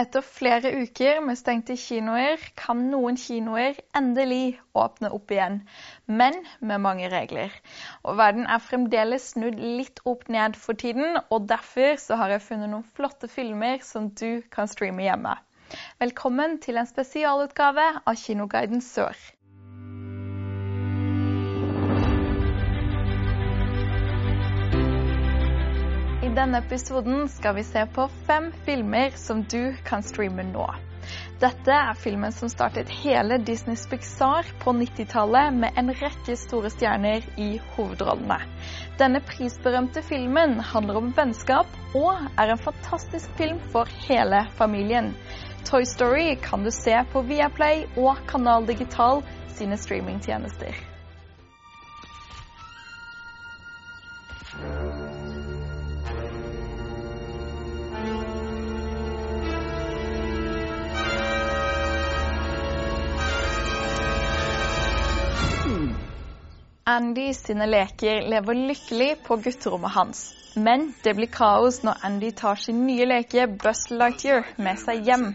Etter flere uker med stengte kinoer kan noen kinoer endelig åpne opp igjen, men med mange regler. Og verden er fremdeles snudd litt opp ned for tiden, og derfor har jeg funnet noen flotte filmer som du kan streame hjemme. Velkommen til en spesialutgave av Kinoguiden Sør. I denne episoden skal vi se på fem filmer som du kan streame nå. Dette er filmen som startet hele Disneys Pixar på 90-tallet med en rekke store stjerner i hovedrollene. Denne prisberømte filmen handler om vennskap og er en fantastisk film for hele familien. Toy Story kan du se på Viaplay og Kanal Digital sine streamingtjenester. Andy sine leker lever lykkelig på gutterommet hans. Men det blir kaos når Andy tar sin nye leke Buzz Lightyear med seg hjem.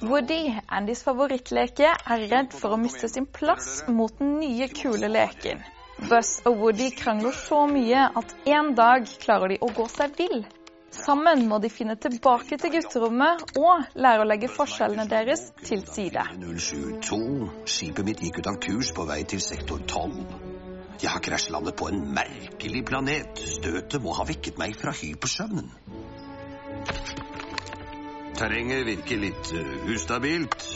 Woody, Andys favorittleke, er redd for å miste sin plass mot den nye, kule leken. Buzz og Woody krangler så mye at en dag klarer de å gå seg vill. Sammen må de finne tilbake til gutterommet og lære å legge forskjellene deres til side. 072. Skipet mitt gikk ut av kurs på vei til sektor 12. Jeg har krasjlandet på en merkelig planet. Støtet må ha vekket meg fra hypersøvnen. Terrenget virker litt uh, ustabilt.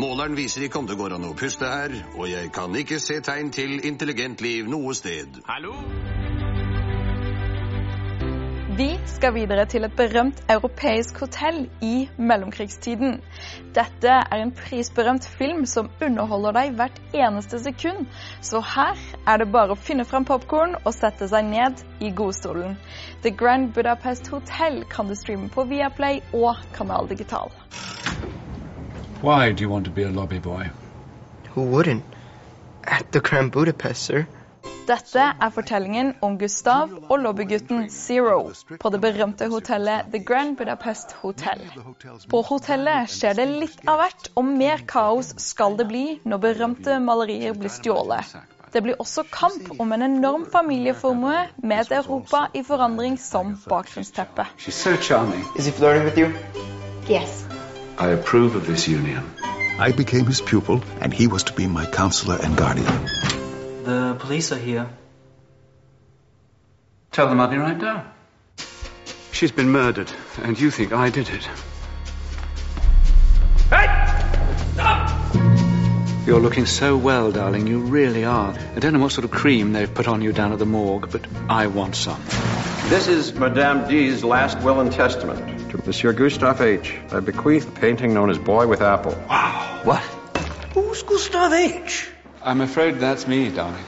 Måleren viser ikke om det går an å puste her, og jeg kan ikke se tegn til intelligent liv noe sted. Hallo? Vi skal videre til et berømt europeisk hotell i mellomkrigstiden. Dette er en prisberømt film som underholder deg hvert eneste sekund, så her er det bare å finne fram popkorn og sette seg ned i godstolen. The Grand Budapest Hotel kan du streame på Viaplay og Kanal Digital. Why do you want to be a lobby boy? Who wouldn't? At the Grand Budapest, sir. Dette er fortellingen om Gustav og lobbygutten Zero på det berømte hotellet The Grand Budapest Hotel. På hotellet skjer det litt av hvert, og mer kaos skal det bli når berømte malerier blir stjålet. Det blir også kamp om en enorm familieformue med et Europa i forandring som bakgrunnsteppe. Yes. I approve of this union. I became his pupil, and he was to be my counselor and guardian. The police are here. Tell them I'll be right down. She's been murdered, and you think I did it. Hey! Stop! You're looking so well, darling. You really are. I don't know what sort of cream they've put on you down at the morgue, but I want some. This is Madame D's last will and testament. To Monsieur Gustave H. I bequeath a painting known as Boy with Apple. Wow. What? Who's Gustave H? I'm afraid that's me, darling.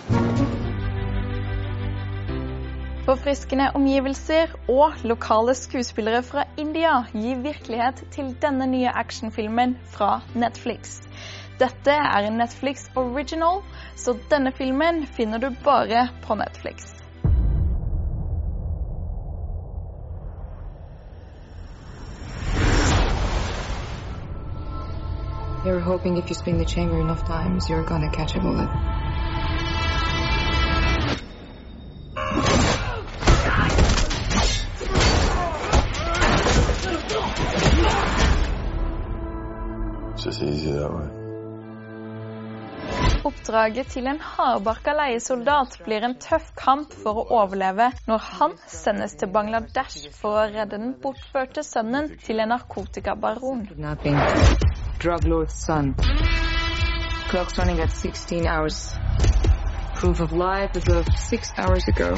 Forfriskende omgivelser og lokale skuespillere fra India gir virkelighet til denne nye actionfilmen fra Netflix. Dette er en Netflix original, så denne filmen finner du bare på Netflix. They were hoping if you spin the chamber enough times, you're gonna catch a bullet. Just easier that way. Oppdraget til en hardbarka leiesoldat blir en tøff kamp for å overleve når han sendes til Bangladesh for å redde den bortførte sønnen til en narkotikabaron. Drug lord's son. Clock's running at 16 hours. Proof of life as of six hours ago.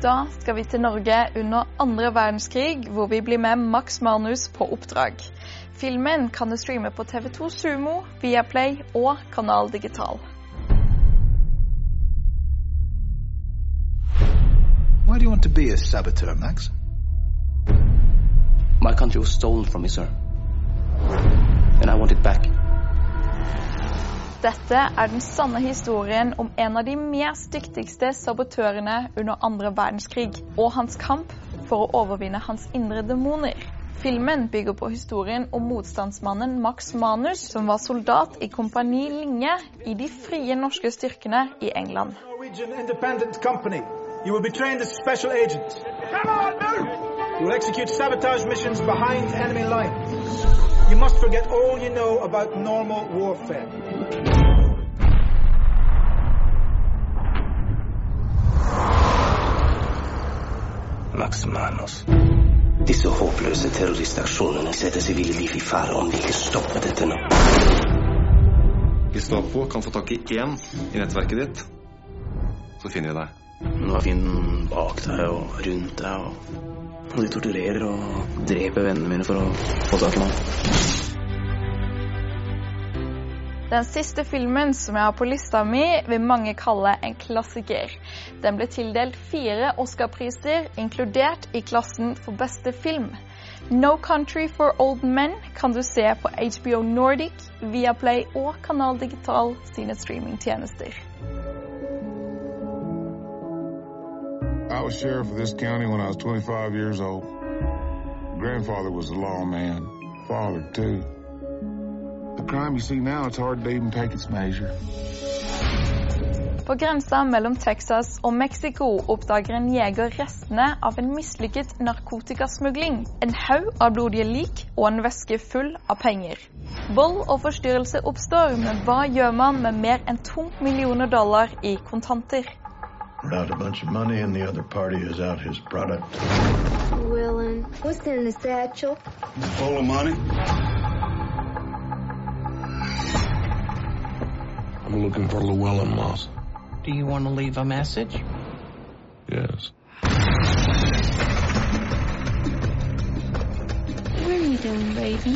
Da skal vi til Norge under andre verdenskrig, hvor vi blir med Max Manus på oppdrag. Filmen kan du streame på TV2 Sumo, Viaplay og Kanal Digital. Why do you want to be a saboteur, Max? My country was stolen from me, sir. And I want it back. Dette er den sanne historien om en av de mest dyktigste sabotørene under andre verdenskrig, og hans kamp for å overvinne hans indre demoner. Filmen bygger på historien om motstandsmannen Max Manus, som var soldat i Kompani Linge i de frie norske styrkene i England. Norwegian Independent Company. You will be trained as special agents. Come on, move! You will execute sabotage missions behind enemy lines. You must forget all you know about normal warfare. Max Manus. Disse håpløse terroristaksjonene setter sivile liv i fare om vi ikke stopper dette nå. Gestapo kan få tak i én i nettverket ditt, så finner de deg. Nå finne fienden bak deg og rundt deg, og, og de torturerer og dreper vennene mine for å få tak i meg. Den siste filmen som jeg har på lista mi, vil mange kalle en klassiker. Den ble tildelt fire Oscar-priser, inkludert i klassen for beste film. No Country for Old Men kan du se på HBO Nordic, Viaplay og Kanal Digital sine streamingtjenester. I was sheriff of this county when I was 25 years old. Grandfather was a lawman. Father, too. The crime you see now, it's hard to even take its measure. På grensa mellom Texas og Mexico oppdager en jeger restene av en mislykket narkotikasmugling. En haug av blodige lik og en veske full av penger. Vold og forstyrrelse oppstår, men hva gjør man med mer enn to millioner dollar i kontanter? We're out a bunch of money and the other party is out his product. Willen, what's in the satchel? Full of money? I'm looking for Llewellyn Moss. Do you want to leave a message? Yes. What are you doing, baby?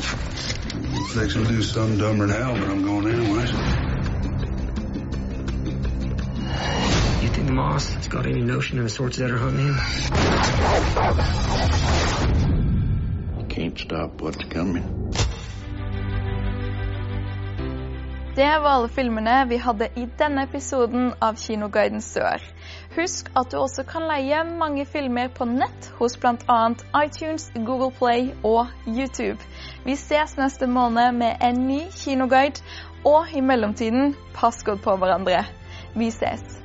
Fixing to do something dumber than hell, but I'm going anyways. You think the Moss has got any notion of the sorts that are hunting him? You can't stop what's coming. Det var alle filmene vi hadde i denne episoden av Kinoguiden Sør. Husk at du også kan leie mange filmer på nett hos bl.a. iTunes, Google Play og YouTube. Vi ses neste måned med en ny kinoguide, og i mellomtiden, pass godt på hverandre. Vi ses.